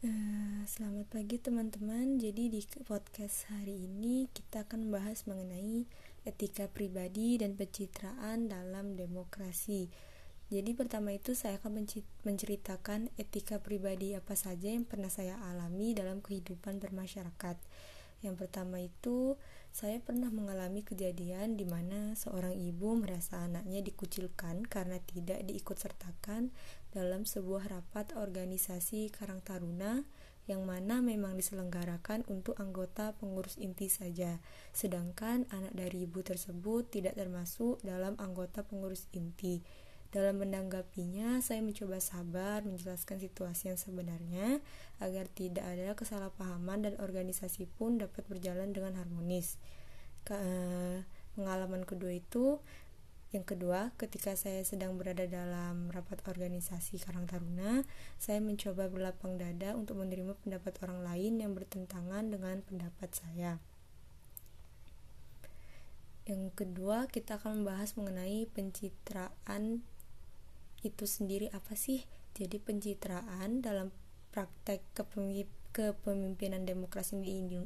Eh, selamat pagi teman-teman. Jadi di podcast hari ini kita akan membahas mengenai etika pribadi dan pencitraan dalam demokrasi. Jadi pertama itu saya akan menceritakan etika pribadi apa saja yang pernah saya alami dalam kehidupan bermasyarakat. Yang pertama itu saya pernah mengalami kejadian di mana seorang ibu merasa anaknya dikucilkan karena tidak diikut sertakan dalam sebuah rapat organisasi Karang Taruna yang mana memang diselenggarakan untuk anggota pengurus inti saja, sedangkan anak dari ibu tersebut tidak termasuk dalam anggota pengurus inti. Dalam menanggapinya, saya mencoba sabar menjelaskan situasi yang sebenarnya agar tidak ada kesalahpahaman dan organisasi pun dapat berjalan dengan harmonis. Ke, pengalaman kedua itu yang kedua, ketika saya sedang berada dalam rapat organisasi Karang Taruna, saya mencoba berlapang dada untuk menerima pendapat orang lain yang bertentangan dengan pendapat saya. Yang kedua, kita akan membahas mengenai pencitraan itu sendiri apa sih? Jadi pencitraan dalam praktek kepemimpinan demokrasi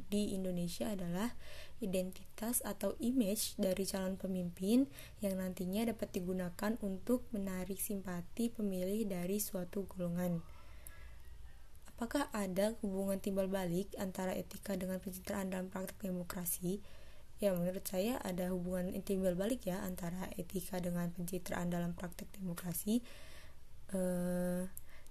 di Indonesia adalah identitas atau image dari calon pemimpin yang nantinya dapat digunakan untuk menarik simpati pemilih dari suatu golongan. Apakah ada hubungan timbal balik antara etika dengan pencitraan dalam praktek demokrasi? Ya, menurut saya ada hubungan timbal balik ya antara etika dengan pencitraan dalam praktek demokrasi. Uh,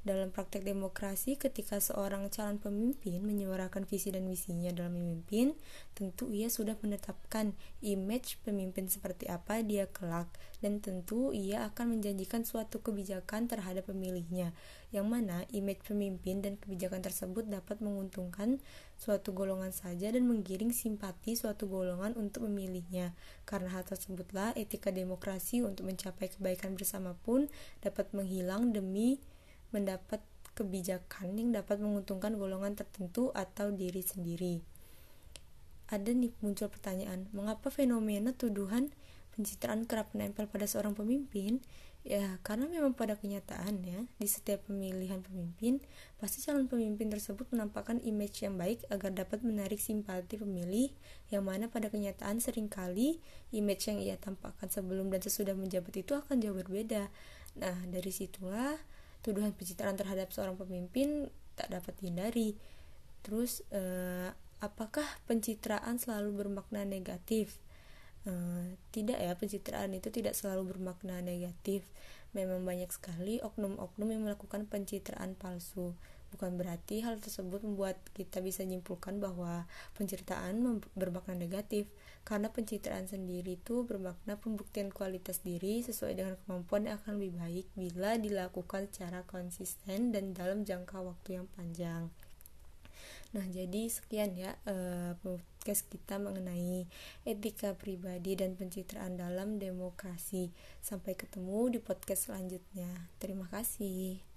dalam praktek demokrasi, ketika seorang calon pemimpin menyuarakan visi dan misinya dalam memimpin, tentu ia sudah menetapkan image pemimpin seperti apa dia kelak, dan tentu ia akan menjanjikan suatu kebijakan terhadap pemilihnya, yang mana image pemimpin dan kebijakan tersebut dapat menguntungkan suatu golongan saja dan menggiring simpati suatu golongan untuk memilihnya. Karena hal tersebutlah etika demokrasi untuk mencapai kebaikan bersama pun dapat menghilang demi mendapat kebijakan yang dapat menguntungkan golongan tertentu atau diri sendiri. Ada nih muncul pertanyaan, mengapa fenomena tuduhan pencitraan kerap menempel pada seorang pemimpin? Ya, karena memang pada kenyataannya, di setiap pemilihan pemimpin, pasti calon pemimpin tersebut menampakkan image yang baik agar dapat menarik simpati pemilih, yang mana pada kenyataan sering kali image yang ia tampakkan sebelum dan sesudah menjabat itu akan jauh berbeda. Nah, dari situlah tuduhan pencitraan terhadap seorang pemimpin tak dapat dihindari. Terus, eh, apakah pencitraan selalu bermakna negatif? Eh, tidak ya, pencitraan itu tidak selalu bermakna negatif. Memang banyak sekali oknum-oknum yang melakukan pencitraan palsu. Bukan berarti hal tersebut membuat kita bisa menyimpulkan bahwa pencitraan bermakna negatif, karena pencitraan sendiri itu bermakna pembuktian kualitas diri sesuai dengan kemampuan yang akan lebih baik bila dilakukan secara konsisten dan dalam jangka waktu yang panjang. Nah, jadi sekian ya uh, podcast kita mengenai etika pribadi dan pencitraan dalam demokrasi. Sampai ketemu di podcast selanjutnya. Terima kasih.